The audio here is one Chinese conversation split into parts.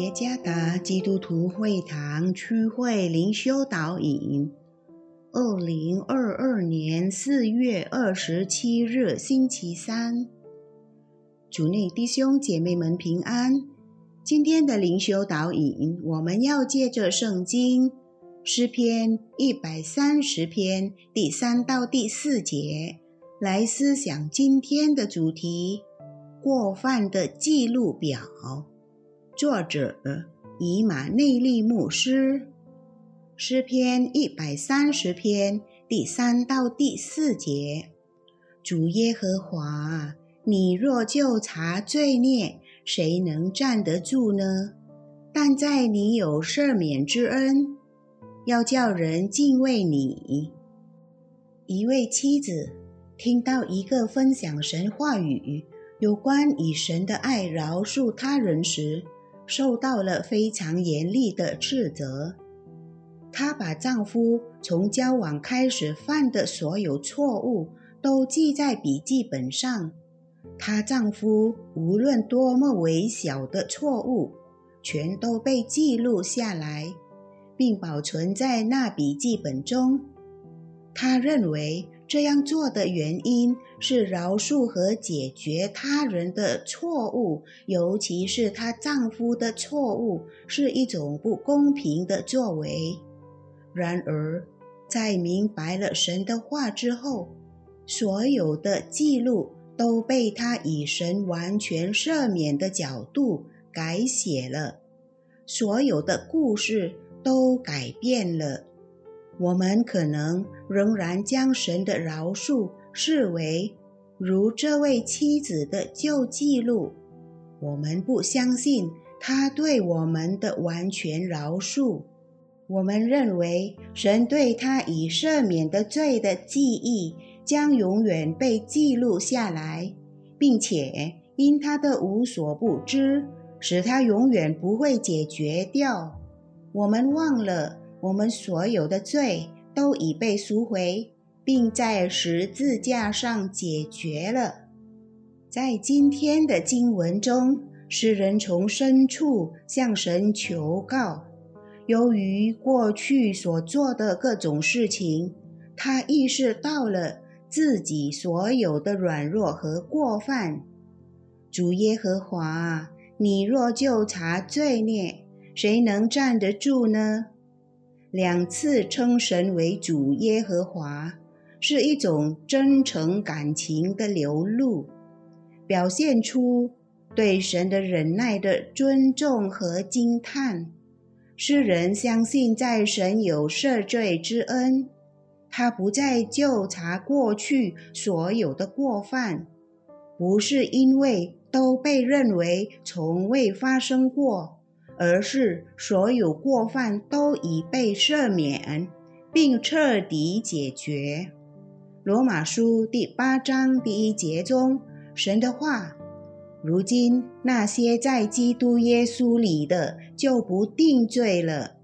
耶加达基督徒会堂区会灵修导引，二零二二年四月二十七日星期三，主内弟兄姐妹们平安。今天的灵修导引，我们要借着圣经诗篇一百三十篇第三到第四节来思想今天的主题：过犯的记录表。作者以马内利牧师，诗篇一百三十篇第三到第四节：主耶和华，你若就查罪孽，谁能站得住呢？但在你有赦免之恩，要叫人敬畏你。一位妻子听到一个分享神话语，有关以神的爱饶恕他人时，受到了非常严厉的斥责。她把丈夫从交往开始犯的所有错误都记在笔记本上。她丈夫无论多么微小的错误，全都被记录下来，并保存在那笔记本中。她认为。这样做的原因是饶恕和解决他人的错误，尤其是她丈夫的错误，是一种不公平的作为。然而，在明白了神的话之后，所有的记录都被他以神完全赦免的角度改写了，所有的故事都改变了。我们可能仍然将神的饶恕视为如这位妻子的旧记录。我们不相信他对我们的完全饶恕。我们认为神对他已赦免的罪的记忆将永远被记录下来，并且因他的无所不知，使他永远不会解决掉。我们忘了。我们所有的罪都已被赎回，并在十字架上解决了。在今天的经文中，诗人从深处向神求告：由于过去所做的各种事情，他意识到了自己所有的软弱和过犯。主耶和华，你若就查罪孽，谁能站得住呢？两次称神为主耶和华，是一种真诚感情的流露，表现出对神的忍耐的尊重和惊叹。诗人相信在神有赦罪之恩，他不再纠察过去所有的过犯，不是因为都被认为从未发生过。而是所有过犯都已被赦免，并彻底解决。罗马书第八章第一节中，神的话：“如今那些在基督耶稣里的，就不定罪了。”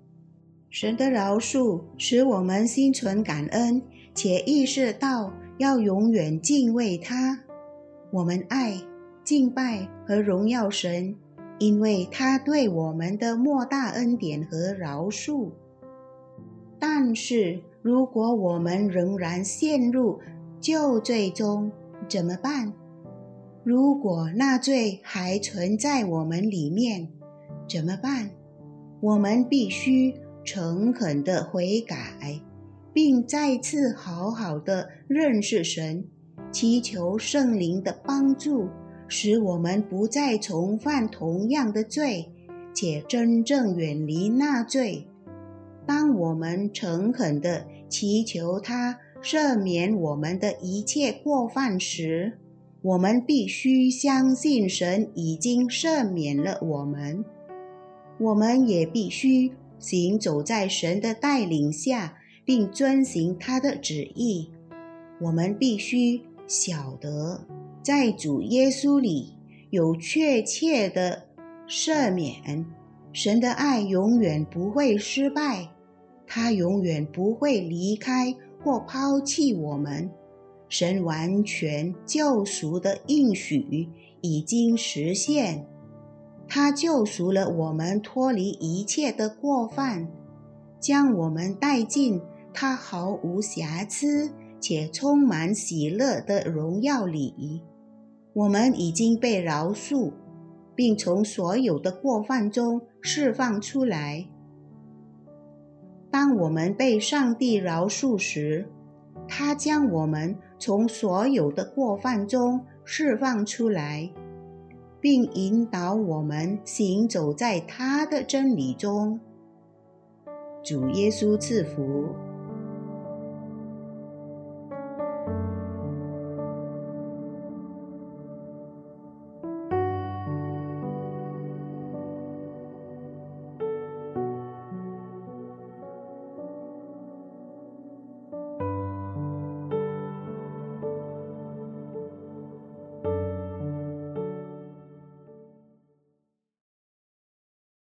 神的饶恕使我们心存感恩，且意识到要永远敬畏他。我们爱、敬拜和荣耀神。因为他对我们的莫大恩典和饶恕，但是如果我们仍然陷入旧罪中，怎么办？如果那罪还存在我们里面，怎么办？我们必须诚恳的悔改，并再次好好的认识神，祈求圣灵的帮助。使我们不再重犯同样的罪，且真正远离那罪。当我们诚恳地祈求他赦免我们的一切过犯时，我们必须相信神已经赦免了我们。我们也必须行走在神的带领下，并遵行他的旨意。我们必须晓得。在主耶稣里有确切的赦免，神的爱永远不会失败，他永远不会离开或抛弃我们。神完全救赎的应许已经实现。他救赎了我们，脱离一切的过犯，将我们带进他毫无瑕疵且充满喜乐的荣耀里。我们已经被饶恕，并从所有的过犯中释放出来。当我们被上帝饶恕时，他将我们从所有的过犯中释放出来，并引导我们行走在他的真理中。主耶稣赐福。